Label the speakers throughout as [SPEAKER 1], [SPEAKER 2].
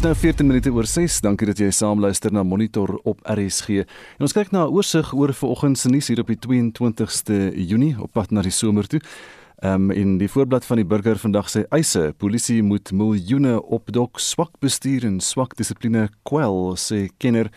[SPEAKER 1] Dis nou 14 minute oor 6. Dankie dat jy saamluister na Monitor op RSG. En ons kyk na 'n oorsig oor vanoggend se nuus hier op die 22ste Junie op pad na die somer toe. Ehm um, in die voorblad van die burger vandag sê eise polisie moet miljoene opdok swak bestuur en swak dissipline kwel sê kenner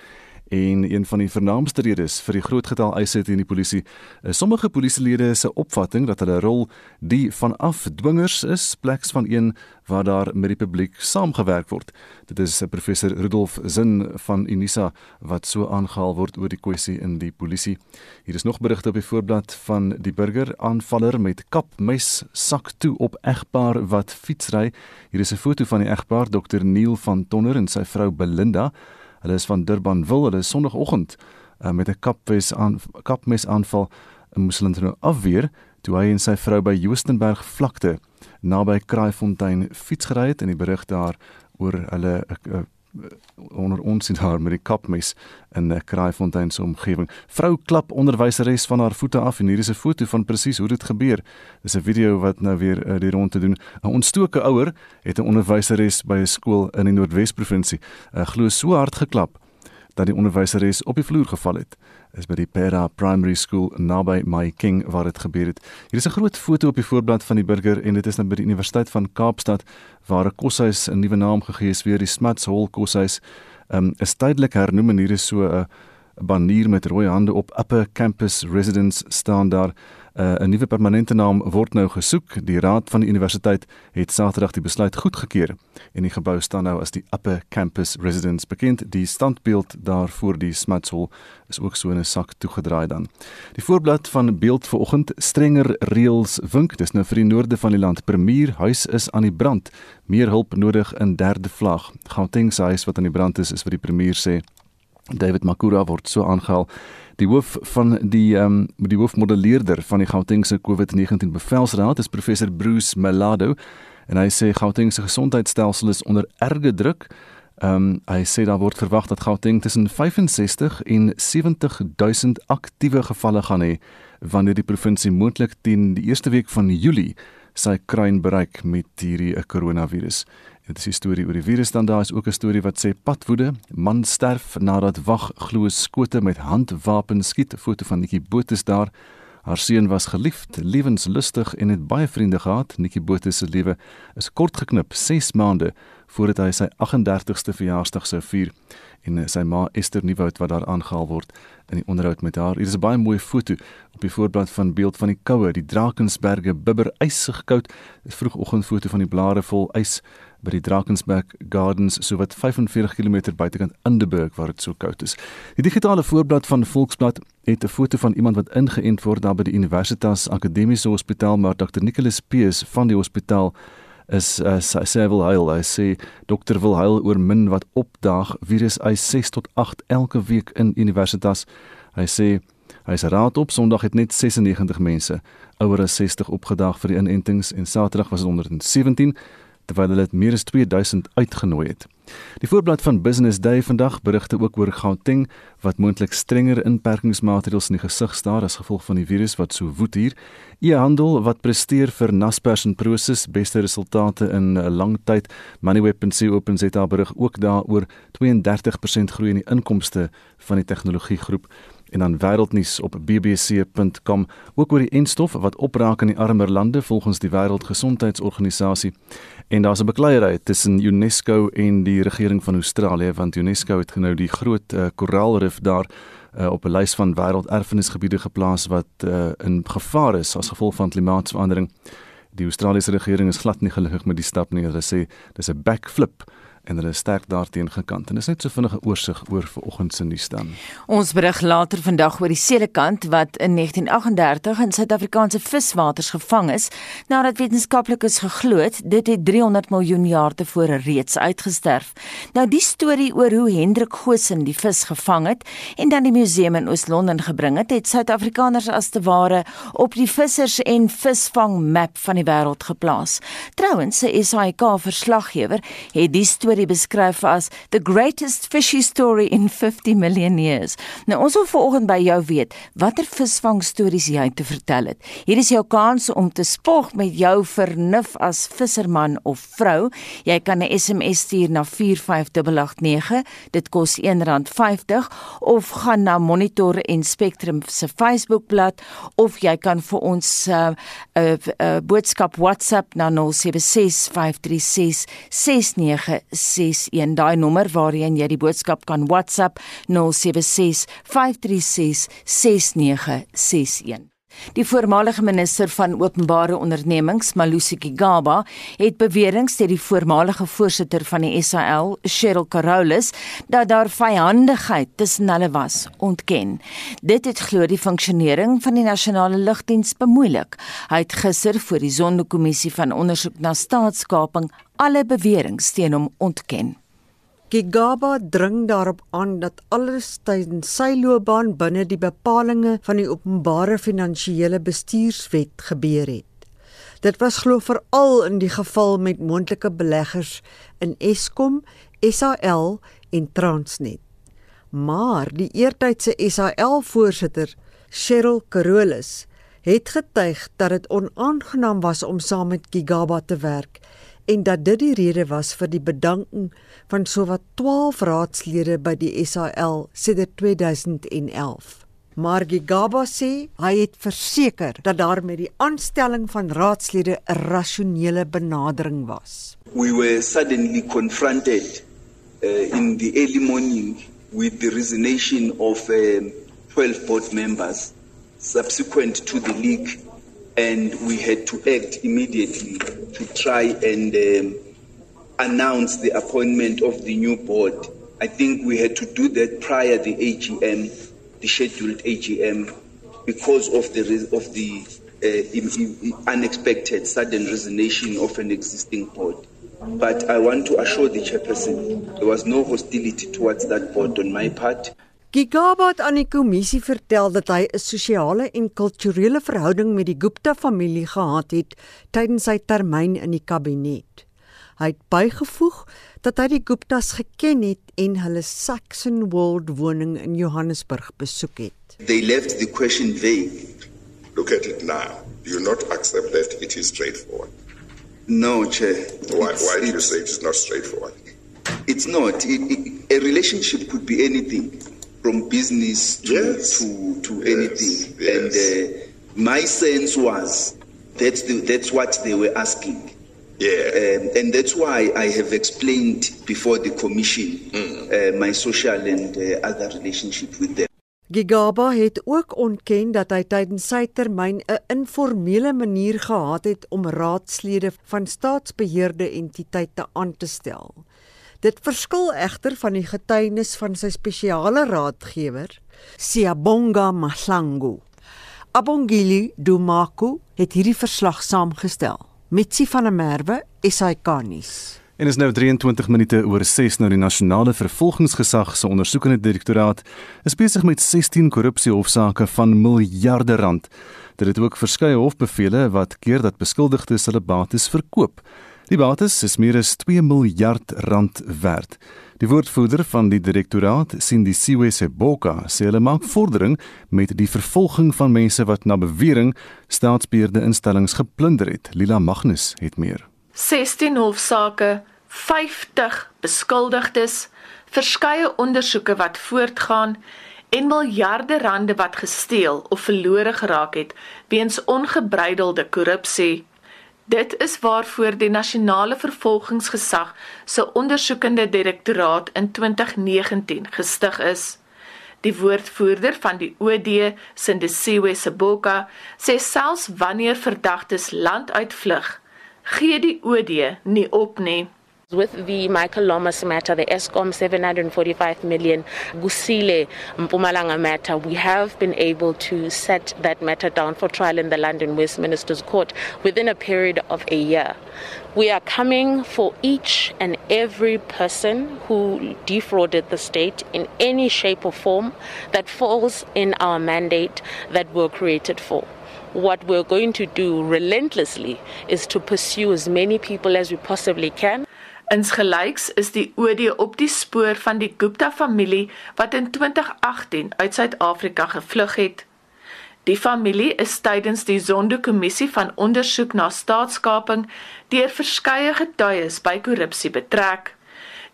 [SPEAKER 1] En een van die vernaamste redes vir die groot getal eise teen die polisie is sommige polisielede se opvatting dat hulle rol die van afdwingers is pleks van een waar daar met die publiek saamgewerk word. Dit is professor Rudolf Zin van Unisa wat so aangehaal word oor die kwessie in die polisie. Hier is nog berigte op die voorblad van die burger aanvaller met kapmes sak toe op egpaar wat fietsry. Hier is 'n foto van die egpaar Dr Neil van Tonner en sy vrou Belinda. Hulle is van Durbanville, hulle is sonoggend uh, met 'n kapmes aan kapmes aanval in Muslim nou afweer toe hy en sy vrou by Joostenberg vlakte naby Kraaifontein fiets gery het en die berig daar oor hulle uh, onder ons sien haar met die kapmes in 'n Kraaifontein se omgewing. Vrou klap onderwyseres van haar voete af en hier is 'n foto van presies hoe dit gebeur. Dis 'n video wat nou weer uh, die rond te doen. 'n Ontstoke ouer het 'n onderwyseres by 'n skool in die Noordwes provinsie uh, glo so hard geklap dat die onderwyseres op die vloer geval het. Is by die Pera Primary School naby My King waar dit gebeur het. Hier is 'n groot foto op die voorblad van die burger en dit is nou by die Universiteit van Kaapstad waar 'n koshuis 'n nuwe naam gegee is weer die Smuts Hall koshuis. Um, is tydelik hernoem en hier is so 'n banier met rooi hande op Upper Campus Residence staan daar. Uh, 'n nuwe permanente naam word nou gesoek. Die raad van die universiteit het Saterdag die besluit goedgekeur en die gebou staan nou as die Upper Campus Residence bekend. Die standbeeld daar voor die Smutsel is ook so in 'n sak toegedraai dan. Die voorblad van beeld vanoggend strenger reëls wink. Dis nou vir die noorde van die land. Premier huis is aan die brand. Meer hulp nodig in derde vlag. Gauteng se huis wat aan die brand is, is wat die premier sê. David Makura word so aangehaal. Die hoof van die ehm um, die hoofmodelleerder van die Gautengse COVID-19 bevelsraad is professor Bruce Melado en hy sê Gauteng se gesondheidstelsel is onder erge druk. Ehm um, hy sê daar word verwag dat Gauteng tussen 65 en 70 000 aktiewe gevalle gaan hê wanneer die provinsie moontlik teen die eerste week van Julie sy kruin bereik met hierdie koronavirus. Dit is 'n storie oor die virus dan daar is ook 'n storie wat sê padwoede, man sterf nadat wag glo skote met handwapens skiet. 'n Foto van Nikki Botes daar. Haar seun was geliefd, lewenslustig en het baie vriende gehad. Nikki Botes se lewe is kort geknip, 6 maande voordat hy sy 38ste verjaarsdag sou vier en eh, sy ma Esther Nieuwoud wat daar aangehaal word in die onderhoud met haar. Hier is 'n baie mooi foto op die voorblad van beeld van die koue, die Drakensberge bibber ysig koud. Dis vroegoggendfoto van die blare vol ys by die Drakensberg Gardens so wat 45 km buitekant Indeburg waar dit so koud is. Die digitale voorblad van Volksblad het 'n foto van iemand wat ingeënt word daar by die Universitas Akademiese Hospitaal maar Dr Nicholas Pees van die hospitaal is uh, sy sê wil huil. Hy sê dokter wil huil oor min wat opdaag virus hy 6 tot 8 elke week in Universitas. Hy sê hy se raad op Sondag het net 96 mense ouer as 60 opgedaag vir die inentings en Saterdag was dit 117 terwyl hulle meer as 2000 uitgenooi het. Die voorblad van Business Day vandag berigte ook oor Gauteng wat moontlik strenger inperkingsmaatreëls in die gesig staar as gevolg van die virus wat so woed hier. E-handel wat presteer vir Naspers en Prosus beste resultate in 'n lang tyd. Moneyweb.co.za berig ook daaroor 32% groei in die inkomste van die tegnologiegroep en dan wêreldnuus op bbc.com ook oor die enstof wat opraak in die armer lande volgens die wêreldgesondheidsorganisasie en daar's 'n bekleierery tussen UNESCO en die regering van Australië want UNESCO het nou die groot uh, koraalrif daar uh, op 'n lys van wêrelderfenisgebiede geplaas wat uh, in gevaar is as gevolg van klimaatsverandering. Die Australiese regering is glad nie gelukkig met die stap nie. Hulle sê dis 'n backflip en hulle is sterk daarteen gekant. En dis net so vinnige oorsig oor vanoggend se nuus dan.
[SPEAKER 2] Ons berig later vandag oor die selekant wat in 1938 in Suid-Afrikaanse viswaters gevang is nadat wetenskaplikes geglo het dit het 300 miljoen jaar tevore reeds uitgesterf. Nou die storie oor hoe Hendrik Goosen die vis gevang het en dan die museum in Oos-London gebring het, het Suid-Afrikaners as te ware op die vissers en visvang map van die wêreld geplaas. Trouwens, 'n SAK verslaggewer het die storie storie beskryf as the greatest fishy story in 50 million years. Nou ons wil vanoggend by jou weet watter visvang stories jy te vertel het. Hier is jou kans om te spog met jou vernuf as visserman of vrou. Jy kan 'n SMS stuur na 45889. Dit kos R1.50 of gaan na Monitor en Spectrum se Facebookblad of jy kan vir ons 'n uh, uh, uh, boodskap WhatsApp na 0765366961 daai nommer waarheen jy die boodskap kan WhatsApp 0765366961 Die voormalige minister van openbare ondernemings, Malusi Gigaba, het beweringe teen die voormalige voorsitter van die SAL, Cheryl Carolus, dat daar vyandigheid tussen hulle was, ontken. Dit het glo die funksionering van die nasionale lugdiens bemoeilik. Hy het gister voor die Sonderkommissie van ondersoek na staatskaping alle beweringe teen hom ontken.
[SPEAKER 3] Gigaba dring daarop aan dat alles tydens sy loopbaan binne die bepalinge van die openbare finansiële bestuurswet gebeur het. Dit was glo veral in die geval met moontlike beleggers in Eskom, SAL en Transnet. Maar die eertydse SAL-voorsitter, Cheryl Carolus, het getuig dat dit onaangenaam was om saam met Gigaba te werk en dat dit die rede was vir die bedanking van sowat 12 raadslede by die SAL sedert 2011. Maar Gigaba sê hy het verseker dat daar met die aanstelling van raadslede 'n rasionele benadering was.
[SPEAKER 4] We were suddenly confronted uh, in the early morning with the resignation of um, 12 board members subsequent to the leak and we had to act immediately to try and um, announce the appointment of the new board. I think we had to do that prior the AGM, the scheduled AGM, because of the of the uh, unexpected sudden resignation of an existing board. But I want to assure the chairperson there was no hostility towards that board on my part.
[SPEAKER 3] Gigaba het aan die kommissie vertel dat hy 'n sosiale en kulturele verhouding met die Gupta familie gehad het tydens sy termyn in die kabinet. Hy het bygevoeg dat hy die Guptas geken het en hulle Saxon World woning in Johannesburg besoek het.
[SPEAKER 4] They left the question vague.
[SPEAKER 5] Look at it now. Do you not accept that it is straightforward?
[SPEAKER 4] No, Chair.
[SPEAKER 5] Why, why do you say it is not straightforward?
[SPEAKER 4] It's not. It, it, a relationship could be anything. From business to
[SPEAKER 5] yes.
[SPEAKER 4] to, to
[SPEAKER 5] yes.
[SPEAKER 4] anything.
[SPEAKER 5] Yes.
[SPEAKER 4] And uh, my sense was that's the, that's what they were asking.
[SPEAKER 5] Yeah.
[SPEAKER 4] Um, and that's why I have explained before the commission
[SPEAKER 5] mm.
[SPEAKER 4] uh, my social and uh, other relationship with them.
[SPEAKER 3] Gigaba het ook ontken dat hy tydens sy termyn 'n informele manier gehad het om raadslede van staatsbeheerde entiteite aan te stel. Dit verskil egter van die getuienis van sy spesiale raadgewer, Siyabonga Mahlangu. Abongili Dumaku het hierdie verslag saamgestel. Mitsi van der Merwe, SAK-nuus.
[SPEAKER 1] En is nou 23 minute oor 6 nou die nasionale vervolgingsgesag se ondersoekende direktoraat is besig met 16 korrupsiehofsaake van miljarde rand. Dit het ook verskeie hofbevele wat keer dat beskuldigdes hulle bates verkoop. Die bates is meer as 2 miljard rand werd. Die woordvoerder van die direktoraat, Cindy Siwese-Boka, sê hulle maak vordering met die vervolging van mense wat na bewering staatsbeheerde instellings geplunder het. Lila Magnus het meer.
[SPEAKER 6] 16 hofsaake, 50 beskuldigdes, verskeie ondersoeke wat voortgaan en miljarde rande wat gesteel of verlore geraak het weens ongebreidelde korrupsie Dit is waarvoor die nasionale vervolgingsgesag se ondersoekende direktoraat in 2019 gestig is. Die woordvoerder van die OD, Sindisiwe Seboka, sê selfs wanneer verdagtes land uitvlug, gee die OD nie op nie.
[SPEAKER 7] With the Michael Lomas matter, the ESCOM 745 million Gusile Mpumalanga matter, we have been able to set that matter down for trial in the London Westminster's Court within a period of a year. We are coming for each and every person who defrauded the state in any shape or form that falls in our mandate that we're created for what we're going to do relentlessly is to pursue as many people as we possibly can.
[SPEAKER 6] Insgelyks is die OD op die spoor van die Gupta familie wat in 2018 uit Suid-Afrika gevlug het. Die familie is tydens die Zondo-kommissie van ondersoek na staatskaping deur verskeie getuies by korrupsie betrek.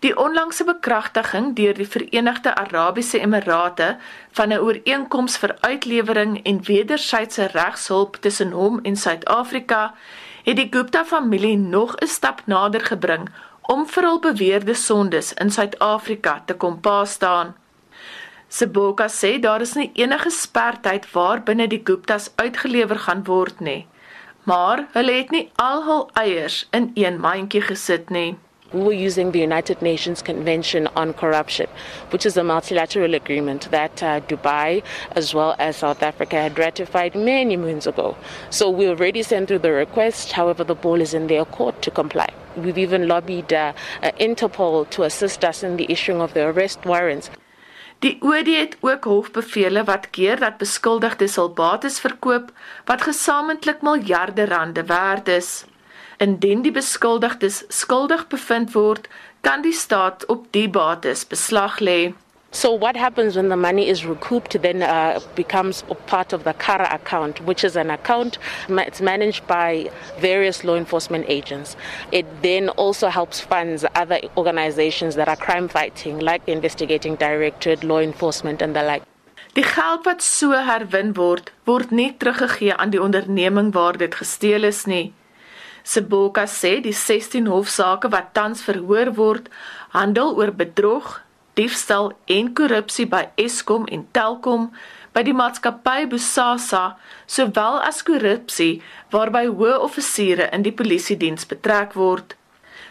[SPEAKER 6] Die onlangse bekragtiging deur die Verenigde Arabiese Emirate van 'n ooreenkoms vir uitlewering en wederwysige regshulp tussen hom en Suid-Afrika het die Gupta familie nog 'n stap nader gebring om vir hul beweerde sondes in Suid-Afrika te kom pa staan. Seboka sê daar is nie enige spertyd waar binne die Guptas uitgelewer gaan word nie. Maar hulle het nie al hul eiers in een mandjie gesit nie.
[SPEAKER 7] We were using the United Nations Convention on Corruption, which is a multilateral agreement that uh, Dubai as well as South Africa had ratified many moons ago. So we already sent through the request, however, the ball is in their court to comply. We've even lobbied uh, uh, Interpol to assist us in the issuing of the arrest warrants.
[SPEAKER 6] Die OD het ook hofbevele wat keer dat beskuldigdes hul bates verkoop wat gesamentlik miljarde rande werd is. Indien die beskuldigdes skuldig bevind word, kan die staat op die bates beslag lê.
[SPEAKER 7] So what happens when the money is recouped then uh, becomes part of the Kara account, which is an account it's managed by various law enforcement agents. It then also helps funds other organizations that are crime fighting, like the investigating directorate, law enforcement and the like.
[SPEAKER 6] Die geld wat so herwin word, word nie teruggegee aan die onderneming waar dit gesteel is nie. Seboka sê die 16 hofsaake wat tans verhoor word, handel oor bedrog, diefstal en korrupsie by Eskom en Telkom, by die maatskappy Bosasa, sowel as korrupsie waarby hoë offisiere in die polisie diens betrek word.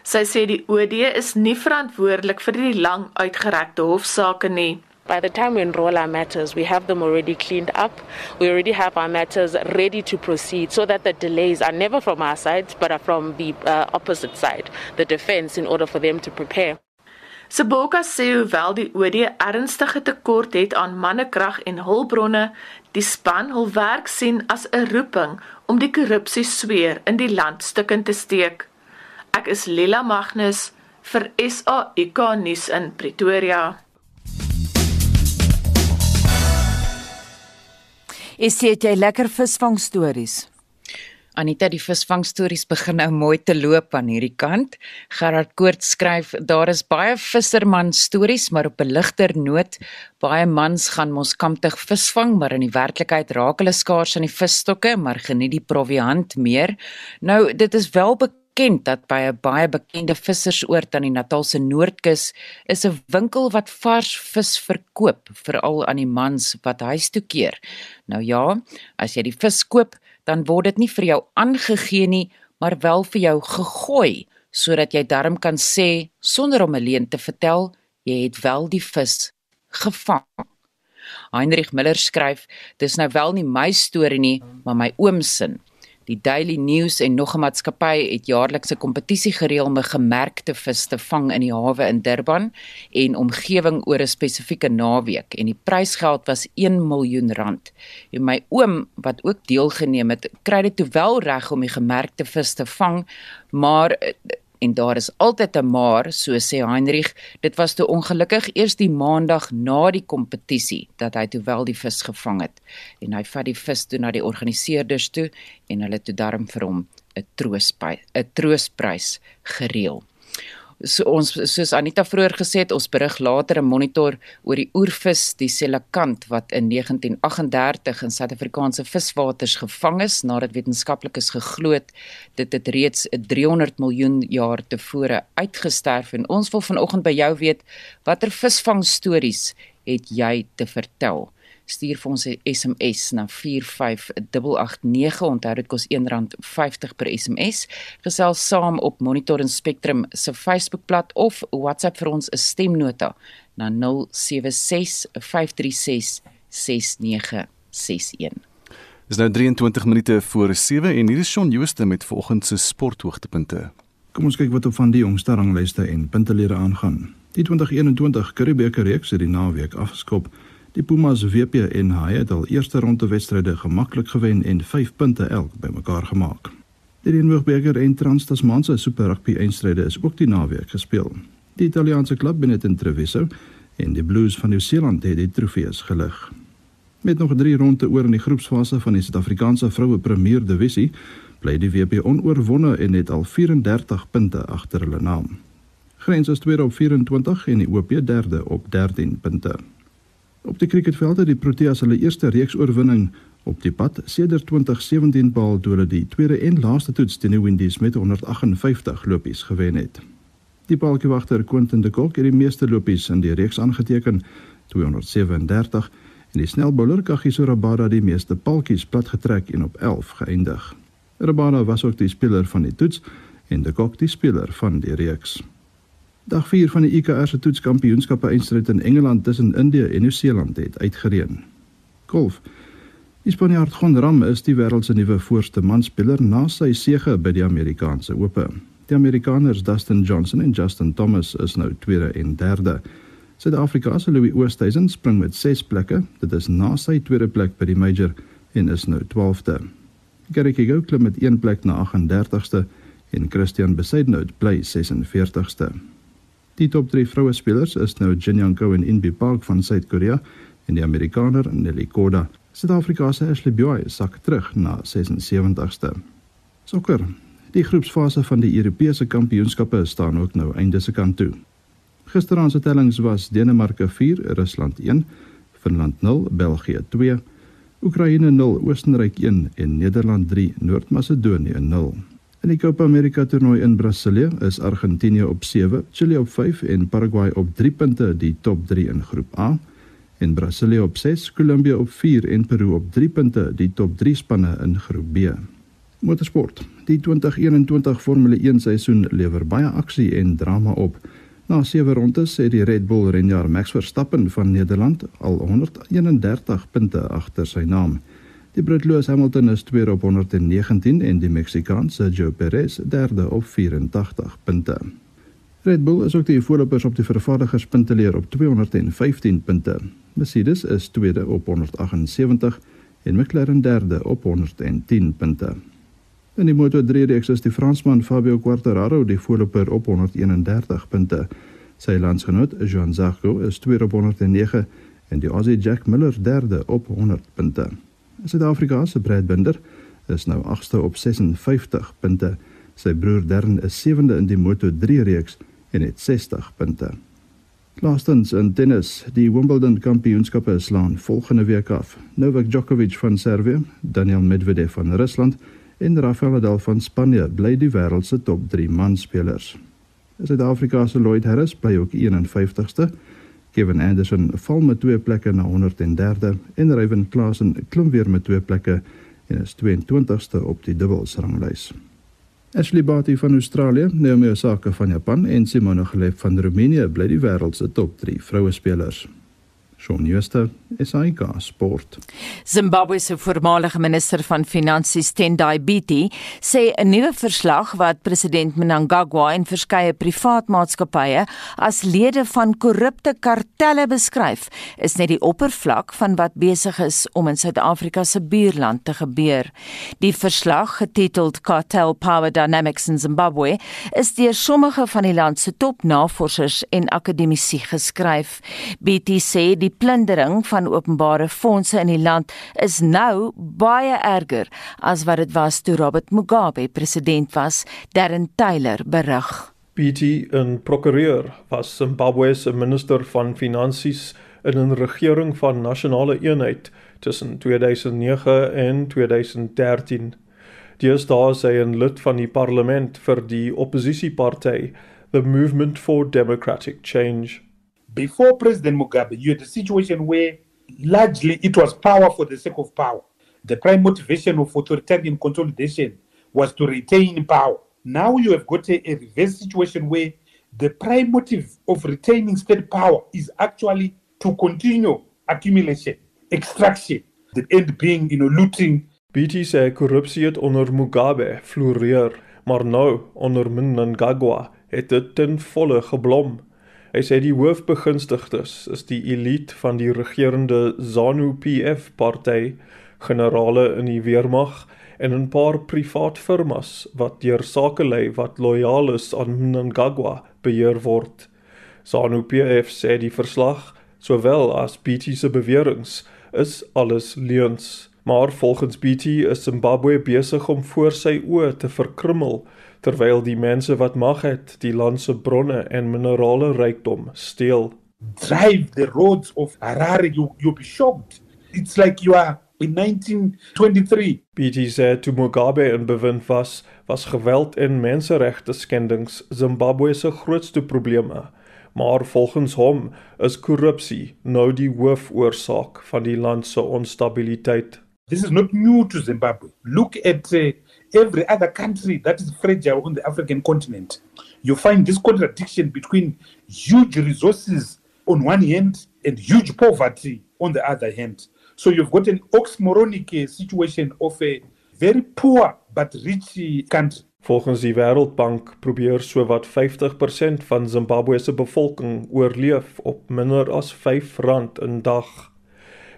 [SPEAKER 6] Sy sê die OD is nie verantwoordelik vir die lang uitgerekte hofsaake nie.
[SPEAKER 7] By the time we enroll our matters, we have them already cleaned up. We already have our matters ready to proceed so that the delays are never from our side, but are from the uh, opposite side, the defense, in order for them to prepare.
[SPEAKER 6] Seboka sê hoewel die OD ernstige tekort het aan mannekrag en hulpbronne, die span hul werk sien as 'n roeping om die korrupsie sweer in die land stukkend te steek. Ek is Lila Magnus vir SAK nuus in Pretoria.
[SPEAKER 2] Is dit jy lekker visvang stories?
[SPEAKER 8] Anita die visvangstories begin nou mooi te loop aan hierdie kant. Gerard Koort skryf daar is baie visserman stories maar op 'n ligter noot. Baie mans gaan mos kamptig visvang maar in die werklikheid raak hulle skaars aan die visstokke maar geniet die proviant meer. Nou dit is wel dat by 'n baie bekende vissersoord aan die Natalse Noordkus is 'n winkel wat vars vis verkoop veral aan die mans wat huis toe keer. Nou ja, as jy die vis koop dan word dit nie vir jou aangegee nie, maar wel vir jou gegooi sodat jy darm kan sê sonder om alleen te vertel jy het wel die vis gevang. Heinrich Miller skryf: "Dis nou wel nie my storie nie, maar my oom se. Die Daily News en nog 'n maatskappy het jaarlikse kompetisie gereël om 'n gemerkte vis te vang in die hawe in Durban en omgewing oor 'n spesifieke naweek en die prysgeld was 1 miljoen rand. En my oom wat ook deelgeneem het, kry dit toe wel reg om die gemerkte vis te vang, maar En daar is altyd 'n maar, so sê Heinrich, dit was te ongelukkig eers die maandag na die kompetisie dat hy toe wel die vis gevang het. En hy vat die vis toe na die organiseerders toe en hulle toe darm vir hom 'n troostprys, 'n troostprys gereël so ons soos Anita vroeër gesê het, ons berig later 'n monitor oor die oervis, die selekant wat in 1938 in Suid-Afrikaanse viswaters gevang is nadat wetenskaplikes geglo het dit het reeds 300 miljoen jaar tevore uitgesterf en ons wil vanoggend by jou weet watter visvang stories het jy te vertel? Stuur vir ons 'n SMS na 45889 onthou dit kos R1.50 per SMS gesels saam op Monitor en Spectrum se Facebookblad of WhatsApp vir ons 'n stemnota na 0765366961
[SPEAKER 1] Dis nou 23 minute voor 7 en hier is Shaun Jooste met vanoggend se sporthoogtepunte.
[SPEAKER 9] Kom ons kyk wat op van die jongste ranglyste en puntelere aangaan. Die 2021 Currie-beker reeks het die naweek afgeskop. Die Pumas WP en Haie het al eerste ronde wedstryde gemaklik gewen en 5 punte elk bymekaar gemaak. Die Reenboogbeker en Trans-Tasmaanse Super Rugby eindstryde is ook die naweek gespeel. Die Italiaanse klub Benetton Treviso en die Blues van Nieu-Seeland het die trofees gelig. Met nog 3 ronde oor in die groepsfase van die Suid-Afrikaanse Vroue Premier Divisie, bly die WP onoorwonde en het al 34 punte agter hulle naam. Grens is tweede op 24 en die OP derde op 13 punte. Op die cricketveld het die Proteas hulle eerste reeks oorwinning op die pad sedert 2017 behaal toe hulle die tweede en laaste toets teen die Windies met 158 lopies gewen het. Die paaltjiewagter Quentin de Kock het die meeste lopies in die reeks aangeteken, 237 en die snelbouler Kagiso Rabada die meeste paaltjies platgetrek en op 11 geëindig. Rabada was ook die speler van die toets en de Kock die speler van die reeks. Dag 4 van die IKR se toetskampioenskappe eindstryd in Engeland tussen Indië en Nieu-Seeland het uitgereën. Golf. Die Spanjaard Gon Ram is die wêreld se nuwe voorste manspeler na sy sege by die Amerikaanse Ope. Die Amerikaners Dustin Johnson en Justin Thomas is nou tweede en derde. Suid-Afrika se Louis Oosthuizen spring met 6 plekke. Dit is na sy tweede plek by die major en is nou 12de. Gary Kigo klim met 1 plek na 38ste en Christian Besaidnout bly 46ste. Die top 3 vroue spelers is nou Jin Young Ko en Inbi Park van Suid-Korea en die Amerikaner Nelly Korda. Suid-Afrika se Ashley Buy sak terug na 76ste. Sokker. Die groepsfase van die Europese kampioenskappe staan ook nou einde se kant toe. Gisteraand se tellings was Denemarke 4, Rusland 1, Finland 0, België 2, Oekraïne 0, Oostenryk 1 en Nederland 3, Noord-Macedonië 0. In die Copa America toernooi in Brasilië is Argentinië op 7, Chili op 5 en Paraguay op 3 punte die top 3 in groep A. En Brasilië op 6, Kolumbie op 4 en Peru op 3 punte die top 3 spanne in groep B. Motorsport. Die 2021 Formule 1 seisoen lewer baie aksie en drama op. Na 7 rondes het die Red Bull renjaer Max Verstappen van Nederland al 131 punte agter sy naam. Die Brit Lewis Hamilton is tweede op 119 en die Meksikaan Sergio Perez derde op 84 punte. Red Bull is ook die voorlopers op die vervaardigerspunteleer op 215 punte. Mercedes is tweede op 178 en McLaren derde op 110 punte. In die Moto3 reeks is die Fransman Fabio Quartararo die voorloper op 131 punte. Sy landsgenoot Jean Zarco is tweede op 109 en die Aussie Jack Miller derde op 100 punte. Suid-Afrika se Brad Binder is nou 8ste op 56 punte. Sy broer Darren is 7de in die Moto3 reeks en het 60 punte. Laastens in tennis, die Wimbledon Kampioenskappe slaan volgende week af. Novak Djokovic van Servië, Daniel Medvedev van Rusland en Rafael Nadal van Spanje bly die wêreld se top 3 manspelers. Suid-Afrika se Lloyd Harris bly ook 51ste Kevin Anderson val met twee plekke na 103de en Ryan Klassen klim weer met twee plekke en is 22ste op die dubbelsranglys. Ashley Barty van Australië, Naomi Osaka van Japan en Simona Halep van Roemenië bly die wêreld se top 3 vroue spelers. Shaun Schuster, SAK Sport.
[SPEAKER 2] Zimbabwe se voormalige minister van Finansies Tendai Biti sê 'n nuwe verslag wat president Mnangagwa en verskeie privaat maatskappye as lede van korrupte kartelle beskryf, is net die oppervlak van wat besig is om in Suid-Afrika se buurland te gebeur. Die verslag, getiteld Cartel Power Dynamics in Zimbabwe, is deur sommige van die land se topnavorsers en akademici geskryf. Biti sê die plundering van openbare fondse in die land is nou baie erger as wat dit was toe Robert Mugabe president was, Darren Taylor berig.
[SPEAKER 10] BT en prokureur was Zimbabwe se minister van finansies in 'n regering van nasionale eenheid tussen 2009 en 2013. Dies daar sy 'n lid van die parlement vir die oppositieparty, the Movement for Democratic Change.
[SPEAKER 11] Before President Mugabe, you had a situation where largely it was power for the sake of power. The prime motivation of authoritarian consolidation was to retain power. Now you have got a, a reverse situation where the prime motive of retaining state power is actually to continue accumulation, extraction, the end being, you know, looting.
[SPEAKER 10] BT sê korrupsie het onder Mugabe floreer, maar nou onder Mnangagwa het dit ten volle geblom. Hy sê die hoofbegunstigdes is die elite van die regerende ZANU-PF party, generale in die weermag en 'n paar privaat firmas wat deur sakelei wat lojaal is aan Mnangagwa beheer word. SANU-PF sê die verslag, sowel as BT se beweringe, is alles leuns. Maar volgens BT is Zimbabwe besig om voor sy oë te verkrummel terwyl die mense wat mag het die land se bronne en minerale rykdom steel.
[SPEAKER 11] Drive the roads of Harare you you'll be shocked. It's like you are in 1923.
[SPEAKER 10] BT sê toe Mugabe in bewind was, was geweld en menseregte skendings Zimbabwe se grootste probleme. Maar volgens hom is korrupsie nou die hoofoorsaak van die land se onstabiliteit.
[SPEAKER 11] This is not new to Zimbabwe. Look at uh, every other country that is fragile on the African continent. You find this contradiction between huge resources on one hand and huge poverty on the other hand. So you've got an oxymoronic situation of a very poor but rich uh, country.
[SPEAKER 10] Volgens die Wêreldbank probeer sowat 50% van Zimbabwe se bevolking oorleef op minder as R5 'n dag.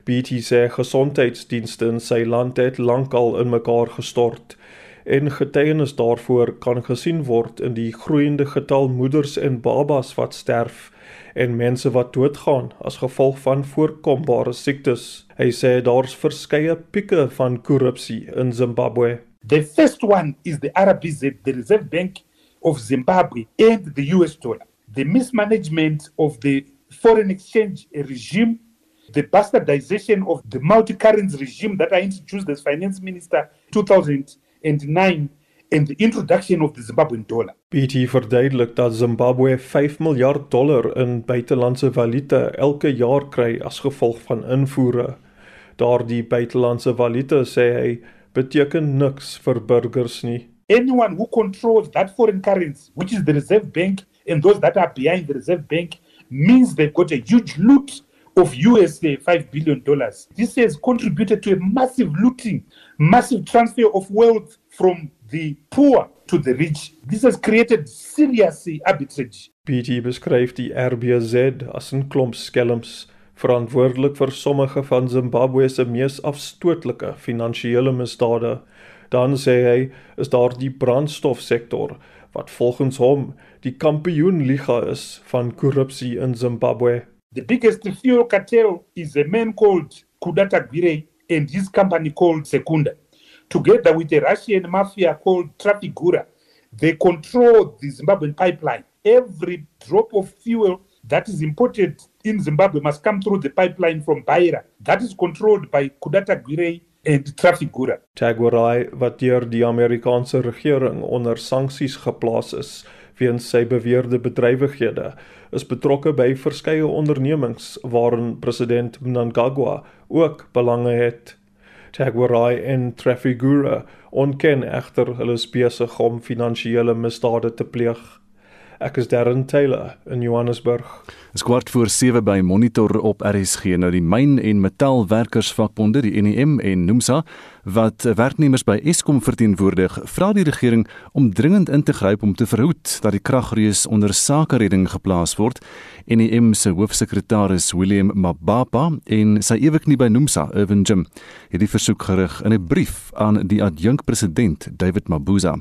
[SPEAKER 10] BT sê gesondheidsdienste in sy land het lankal in mekaar gestort en getuienis daarvoor kan gesien word in die groeiende getal moeders en babas wat sterf en mense wat doodgaan as gevolg van voorkombare siektes. Hy sê daar's verskeie pieke van korrupsie in Zimbabwe.
[SPEAKER 11] The first one is the RBZ, the Reserve Bank of Zimbabwe and the US dollar. The mismanagement of the foreign exchange regime, the bastardization of the multi-currency regime that I introduced as finance minister 2009 and the introduction of the Zimbabwean dollar.
[SPEAKER 10] BT verduidelik dat Zimbabwe 5 miljard dollar in buitelandse valuta elke jaar kry as gevolg van invoere. Daardie buitelandse valuta sê hy beteken niks vir burgers nie.
[SPEAKER 11] Anyone who controls that foreign currency, which is the Reserve Bank and those that are behind the Reserve Bank, means they've got a huge loot of USA 5 billion dollars. This has contributed to a massive looting, massive transfer of wealth from the poor to the rich. This has created serious arbitrage.
[SPEAKER 10] BT beskryf die RBZ as 'n klomp skelms verantwoordelik vir sommige van Zimbabwe se mees afstootlike finansiële misdade. Dan sê hy is daar die brandstofsektor wat volgens hom die kampioenliga is van korrupsie in Zimbabwe.
[SPEAKER 11] The biggest fuel cartel is a man called Kudata Gwire and his company called Secunda. Together with a Russian mafia called Trafigura, they control the Zimbabwean pipeline. Every drop of fuel that is imported in Zimbabwe must come through the pipeline from Beira. That is controlled by Kudata Gwire and Trafigura.
[SPEAKER 10] Tagwarai wat deur die Amerikaanse regering onder sanksies geplaas is weens sy beweerde bedrywighede, is betrokke by verskeie ondernemings waarin president Mnangagwa ook belange het. Tagwarai en Trafigura ontken egter hulle is besig om finansiële misdade te pleeg. Ek is Darren Taylor in Johannesburg.
[SPEAKER 1] Dis kwart voor 7 by Monitor op RSG. Nou die myn en metaalwerkersvakbonde, die NEM en NUMSA, wat werknemers by Eskom verteenwoordig, vra die regering om dringend in te gryp om te verhoed dat die kragreus onder sakeredding geplaas word. NEM se hoofsekretaris William Mabapa en sy eweknie by NUMSA, Irvin Jim, het die versoek gerig in 'n brief aan die adjunkpresident David Mabuza.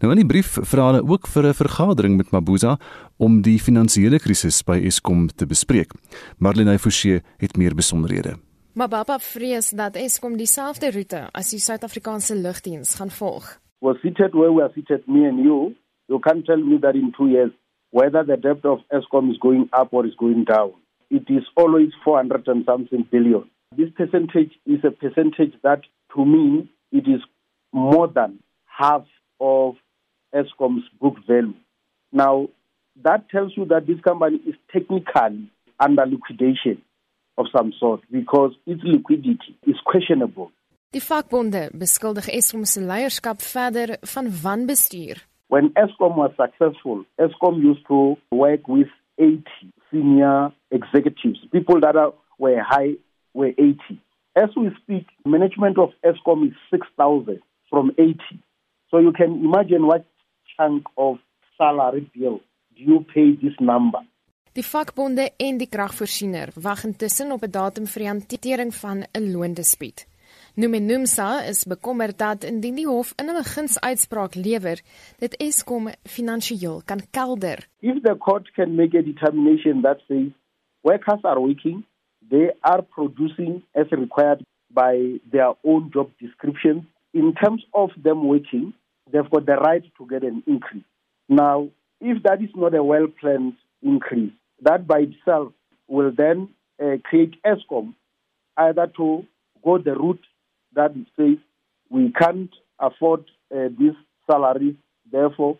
[SPEAKER 1] Nou in die brief vra hulle ook vir 'n vergadering met Mabuza om die finansiële krisis by Eskom te bespreek. Marlene Forsie het meer besonderhede.
[SPEAKER 12] Mababa vrees dat Eskom dieselfde roete as die Suid-Afrikaanse lugdiens gaan volg.
[SPEAKER 13] Was seated where we are seated me and you, you can't tell me that in 2 years whether the debt of Eskom is going up or is going down. It is always 400 and something billion. This percentage is a percentage that to me it is more than half of Eskom's book value. Now, that tells you that this company is technically under liquidation of some sort because its liquidity is questionable.
[SPEAKER 12] Die vakbonde beskuldig Eskom se leierskap verder van wanbestuur.
[SPEAKER 13] When Eskom was successful, Eskom used to work with 80 senior executives, people that are, were high were 80. As we speak, management of Eskom is 6,000 from 80. So you can imagine what chunk of salary bill do you pay this number?
[SPEAKER 12] Die vakbonde en die kragvoorsiener wag intussen op 'n datum vir die hantering van 'n loondispuut. Numenumsa is bekommerd dat indien die hof in 'n gunsuitspraak lewer, dit Eskom finansiëel kan kelder.
[SPEAKER 13] If the court can make a determination that says workers are working, they are producing as required by their own job descriptions, in terms of them working, they've got the right to get an increase. Now, if that is not a well planned increase, that by itself will then uh, create ESCOM either to go the route that says we can't afford uh, these salaries, therefore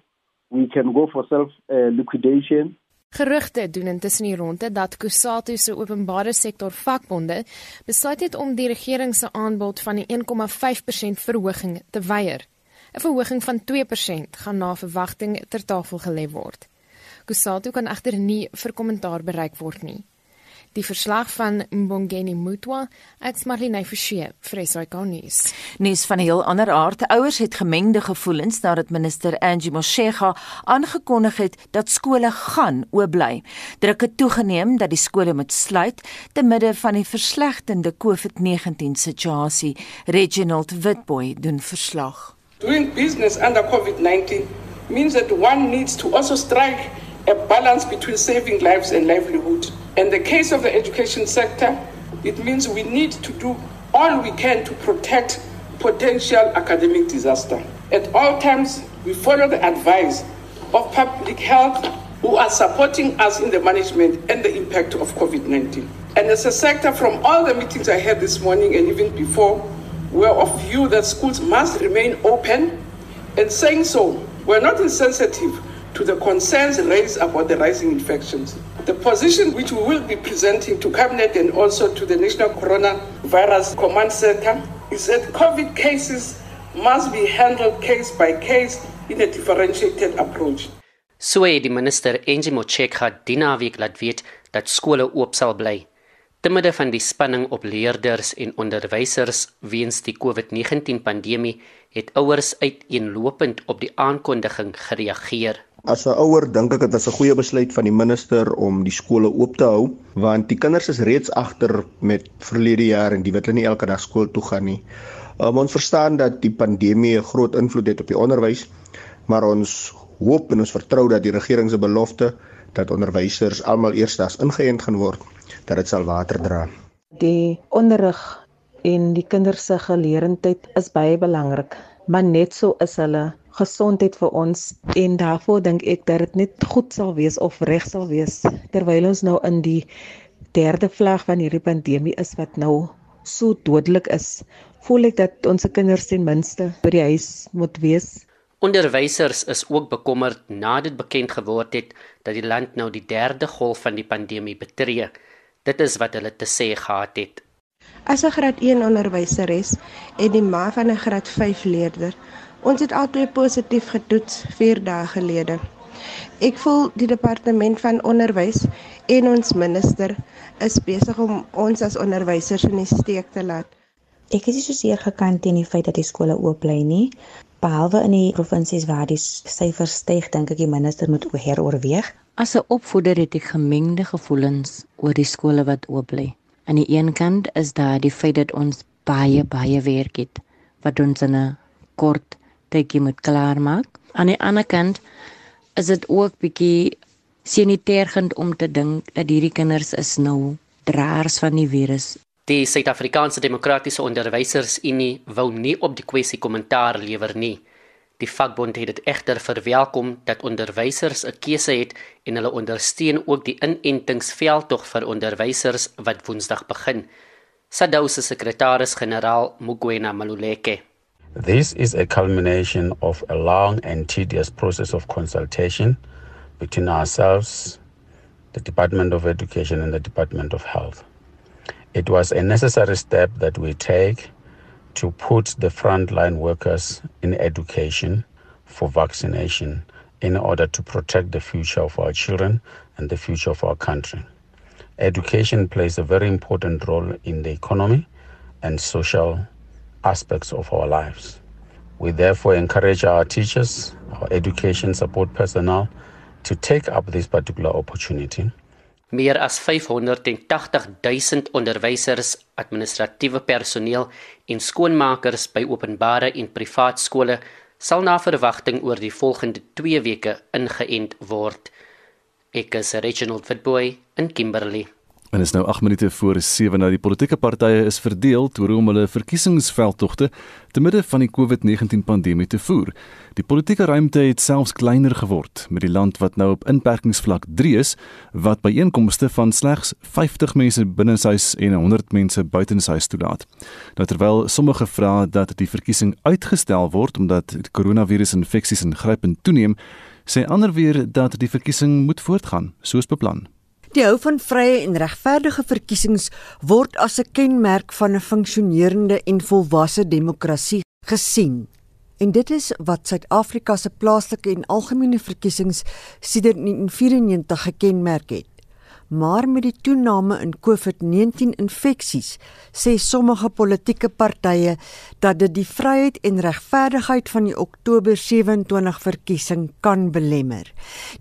[SPEAKER 13] we can go for self uh, liquidation.
[SPEAKER 12] Gerugte doen intussen die ronde dat Kusatu se openbare sektor vakbonde besluit het om die regering se aanbod van die 1,5% verhoging te weier. 'n Verhoging van 2% gaan na verwagting ter tafel gelê word. Kusatu kan egter nie vir kommentaar bereik word nie. Die verslag van Mbongeni Mutwa uit Marlene Forsie vir SAK nuus.
[SPEAKER 2] Nuus van 'n heel ander aard. Ouers het gemengde gevoelens nadat minister Angie Motshega aangekondig het dat skole gaan oop bly. Druk het toegeneem dat die skole moet sluit te midde van die verslegtende COVID-19 situasie. Reginald Witboy doen verslag.
[SPEAKER 14] Doing business under COVID-19 means that one needs to also strike a balance between saving lives and livelihood. In the case of the education sector, it means we need to do all we can to protect potential academic disaster. At all times, we follow the advice of public health who are supporting us in the management and the impact of COVID 19. And as a sector, from all the meetings I had this morning and even before, we're of view that schools must remain open. And saying so, we're not insensitive to the concerns raised about the rising infections. The position which we will be presenting to Cabinet and also to the National Coronavirus Command Center is that COVID cases must be handled case by case in a differentiated approach.
[SPEAKER 15] So het die minister Angie Motshekga die naweek laat weet dat skole oop sal bly. Te midde van die spanning op leerders en onderwysers weens die COVID-19 pandemie, het ouers uiteenlopend op die aankondiging gereageer.
[SPEAKER 16] As 'n ouer dink ek dit is 'n goeie besluit van die minister om die skole oop te hou want die kinders is reeds agter met verlede jaar en die wat hulle nie elke dag skool toe gaan nie. Um, ons verstaan dat die pandemie 'n groot invloed het op die onderwys, maar ons hoop en ons vertrou dat die regering se belofte dat onderwysers almal eersdaags ingeënt gaan word, dat dit sal water dra.
[SPEAKER 17] Die onderrig en die kinders se geleerdheid is baie belangrik, maar net so is hulle. Gesondheid vir ons en daarvoor dink ek dat dit net goed sal wees of reg sal wees terwyl ons nou in die derde vlak van hierdie pandemie is wat nou so dodelik is voel ek dat ons kinders ten minste by die huis moet wees.
[SPEAKER 15] Onderwysers is ook bekommerd nadat dit bekend geword het dat die land nou die derde golf van die pandemie betree dit is wat hulle te sê gehad het
[SPEAKER 18] As 'n graad 1 onderwyseres en die ma van 'n graad 5 leerder Ons het albei positief getoets 4 dae gelede. Ek voel die departement van onderwys en ons minister is besig om ons as onderwysers in die steek te laat.
[SPEAKER 19] Ek is nie so seer gekant teen die feit dat die skole oop bly nie, behalwe in die provinsies waar die syfers styg, dink ek die minister moet heroorweeg.
[SPEAKER 20] As 'n opvoeder het ek gemengde gevoelens oor die skole wat oop bly. Aan die een kant is daar die feit dat ons baie baie werk het wat ons in 'n kort tydjie moet klaarmaak. Aan die ander kant is dit ook bietjie sanitergend om te dink dat hierdie kinders is nou draers van die virus.
[SPEAKER 15] Die Suid-Afrikaanse Demokratiese Onderwysersunie wou nie op die kwessie kommentaar lewer nie. Die vakbond het dit egter verwelkom dat onderwysers 'n keuse het en hulle ondersteun ook die inentingsveldtog vir onderwysers wat Woensdag begin. SADU se sekretaris-generaal Mugwena Maluleke
[SPEAKER 21] This is a culmination of a long and tedious process of consultation between ourselves, the Department of Education, and the Department of Health. It was a necessary step that we take to put the frontline workers in education for vaccination in order to protect the future of our children and the future of our country. Education plays a very important role in the economy and social aspects of our lives. We therefore encourage our teachers, our education support personnel to take up this particular opportunity
[SPEAKER 15] Meer as 580 000 onderwysers, administratiewe personeel en skoonmakers by openbare en privaat skole sal na verwagting oor die volgende 2 weke ingeënt word. Ek is Reginald Witboy in Kimberley.
[SPEAKER 1] En is nou 8 minute voor 7 nou die politieke partye is verdeel oor hoe om hulle verkiesingsveldtogte te midde van die COVID-19 pandemie te voer. Die politieke ruimte het selfs kleiner geword met die land wat nou op inperkingsvlak 3 is wat byeenkomste van slegs 50 mense binneshuis en 100 mense buitenshuis toelaat. Nou terwyl sommige vra dat die verkiesing uitgestel word omdat die koronavirusinfeksies ingrypend toeneem, sê ander weer dat die verkiesing moet voortgaan soos beplan.
[SPEAKER 3] Die hou van vrye en regverdige verkiesings word as 'n kenmerk van 'n funksionerende en volwasse demokrasie gesien. En dit is wat Suid-Afrika se plaaslike en algemene verkiesings sedert 1994 gekenmerk het. Maar met die toename in COVID-19 infeksies, sê sommige politieke partye dat dit die vryheid en regverdigheid van die Oktober 27 verkiesing kan belemmer.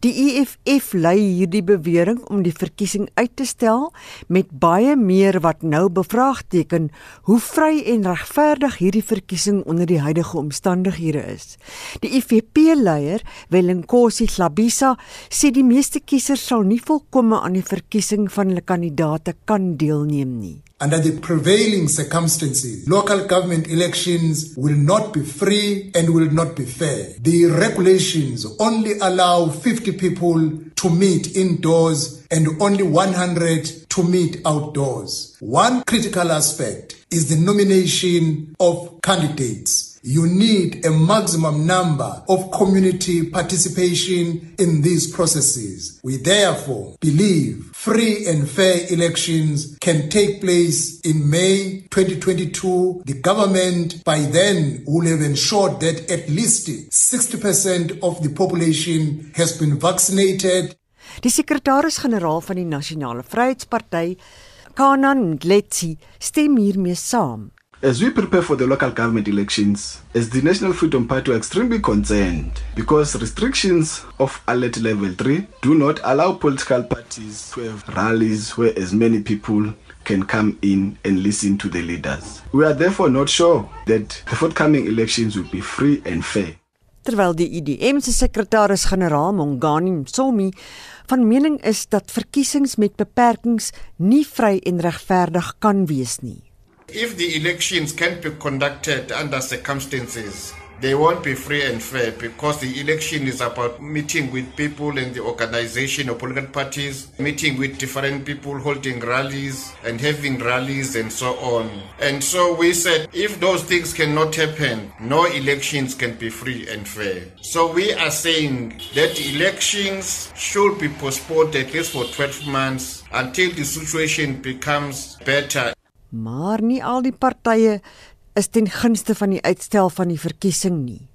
[SPEAKER 3] Die EFF lei hierdie bewering om die verkiesing uit te stel met baie meer wat nou bevraagteken hoe vry en regverdig hierdie verkiesing onder die huidige omstandighede is. Die IFP-leier, Welenkosi Hlabisa, sê die meeste kiesers sal nie volkome aan die verkiesing van hulle kandidaate kan deelneem nie.
[SPEAKER 22] Under the prevailing circumstances, local government elections will not be free and will not be fair. The regulations only allow 50 people to meet indoors and only 100 to meet outdoors. One critical aspect is the nomination of candidates. You need a maximum number of community participation in these processes. We therefore believe free and fair elections can take place in May 2022. The government by then will have ensured that at least 60% of the population has been vaccinated.
[SPEAKER 3] Die sekretaris-generaal van die Nasionale Vryheidsparty, Kanan Ndletsi, stem hiermee saam.
[SPEAKER 23] As we prepare for the local government elections, as the National Freedom Party are extremely concerned because restrictions of alert level 3 do not allow political parties to have rallies where as many people can come in and listen to the leaders. We are therefore not sure that the forthcoming elections will be free and fair.
[SPEAKER 3] Terwyl die IDM se sekretaris-generaal Mongani Msomi van mening is dat verkiesings met beperkings nie vry en regverdig kan wees nie.
[SPEAKER 24] If the elections can't be conducted under circumstances, they won't be free and fair because the election is about meeting with people and the organization of political parties, meeting with different people, holding rallies and having rallies and so on. And so we said if those things cannot happen, no elections can be free and fair. So we are saying that elections should be postponed at least for 12 months until the situation becomes better
[SPEAKER 3] maar nie al die partye is ten gunste van die uitstel van die verkiesing nie.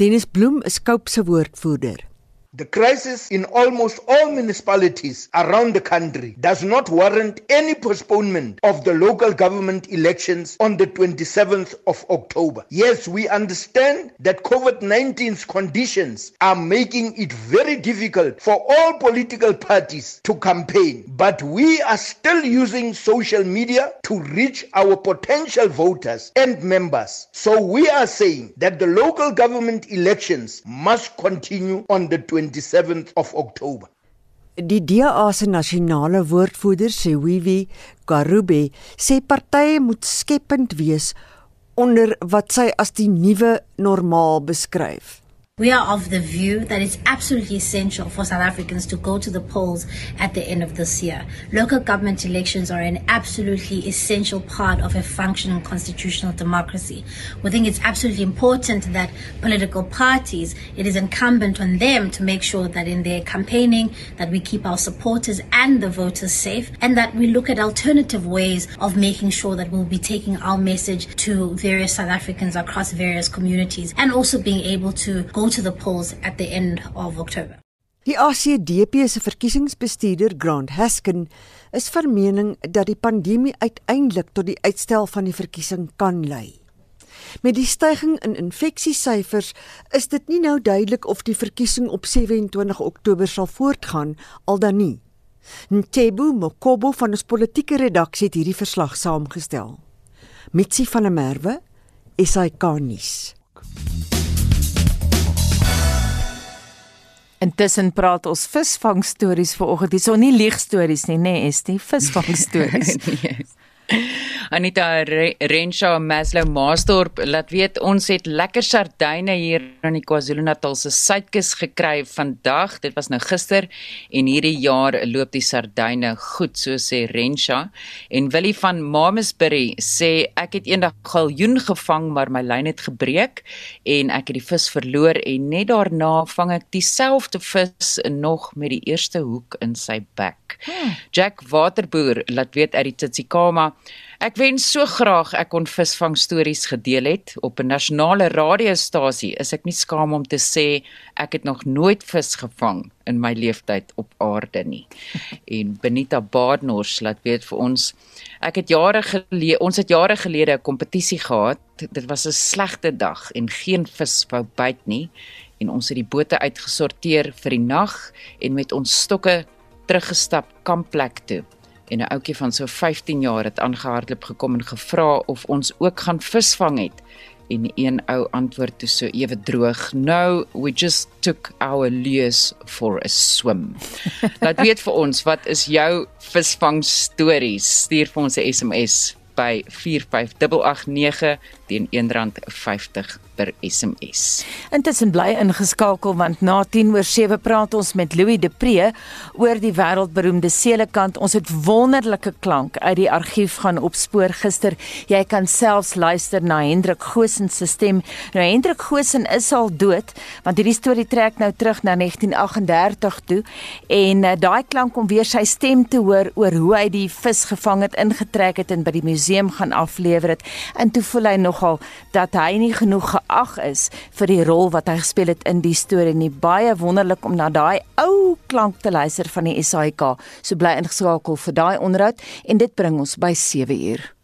[SPEAKER 3] Dennis Bloem is Koup se woordvoerder.
[SPEAKER 25] The crisis in almost all municipalities around the country does not warrant any postponement of the local government elections on the 27th of October. Yes, we understand that COVID 19's conditions are making it very difficult for all political parties to campaign, but we are still using social media to reach our potential voters and members. So we are saying that the local government elections must continue on the 27th 27th of October.
[SPEAKER 3] Die DA se nasionale woordvoerder sê Wiwi Karube sê partye moet skepend wees onder wat sy as die nuwe normaal beskryf.
[SPEAKER 26] We are of the view that it's absolutely essential for South Africans to go to the polls at the end of this year. Local government elections are an absolutely essential part of a functioning constitutional democracy. We think it's absolutely important that political parties, it is incumbent on them to make sure that in their campaigning that we keep our supporters and the voters safe and that we look at alternative ways of making sure that we'll be taking our message to various South Africans across various communities and also being able to go to the polls at the end of October.
[SPEAKER 3] Die ACDP se verkiesingsbestuurder Grant Haskin is van mening dat die pandemie uiteindelik tot die uitstel van die verkiesing kan lei. Met die stygings in infeksiesyfers is dit nie nou duidelik of die verkiesing op 27 Oktober sal voortgaan al dan nie. Ntebo Mokobo van ons politieke redaksie het hierdie verslag saamgestel. Mitsi van der Merwe, SAK nuus.
[SPEAKER 2] Intussen praat ons visvang stories vanoggend. Dis so nie lieg stories nie, nê, nee, dit visvang stories.
[SPEAKER 8] nee. Anita Renshaw Maslow Maasdorp laat weet ons het lekker sardyne hier aan die KwaZulu-Natal se suidkus gekry vandag. Dit was nou gister en hierdie jaar loop die sardyne goed, so sê Renshaw. En Willie van Mamasbury sê ek het eendag galjoen gevang maar my lyn het gebreek en ek het die vis verloor en net daarna vang ek dieselfde vis nog met die eerste hoek in sy bek. Hmm. Jack Waterboer laat weet uit die Tsitsikamma Ek wens so graag ek kon visvang stories gedeel het op 'n nasionale radiostasie. Is ek nie skaam om te sê ek het nog nooit vis gevang in my lewenstyd op aarde nie. En Benita Baadnors laat weet vir ons ek het jare gelede ons het jare gelede 'n kompetisie gehad. Dit was 'n slegte dag en geen vis wou byt nie en ons het die bote uitgesorteer vir die nag en met ons stokke teruggestap kampplek toe en 'n ouetjie van so 15 jaar het aangehardloop gekom en gevra of ons ook gaan visvang het. En een ou antwoord toe so ewe droog no we just took our lures for a swim. Laat weet vir ons wat is jou visvang stories stuur vir ons 'n SMS by 45889 teen R1.50 per SMS.
[SPEAKER 2] Intussen bly ingeskakel want na 10 oor 7 praat ons met Louis Depree oor die wêreldberoemde Selekant. Ons het wonderlike klank uit die argief gaan opspoor gister. Jy kan selfs luister na Hendrik Goosen se stem. Nou Hendrik Goosen is al dood want hierdie storie trek nou terug na 1938 toe en uh, daai klank om weer sy stem te hoor oor hoe hy die vis gevang het, ingetrek het en by die museum gaan aflewer het. En toe voel hy nogal dat hy nie genoeg geag is vir die rol wat hy gespeel het in die storie nie. Baie wonderlik om na daai ou klank te luister van die SAIK. So bly ingeskakel vir daai onderhoud en dit bring ons by 7 uur.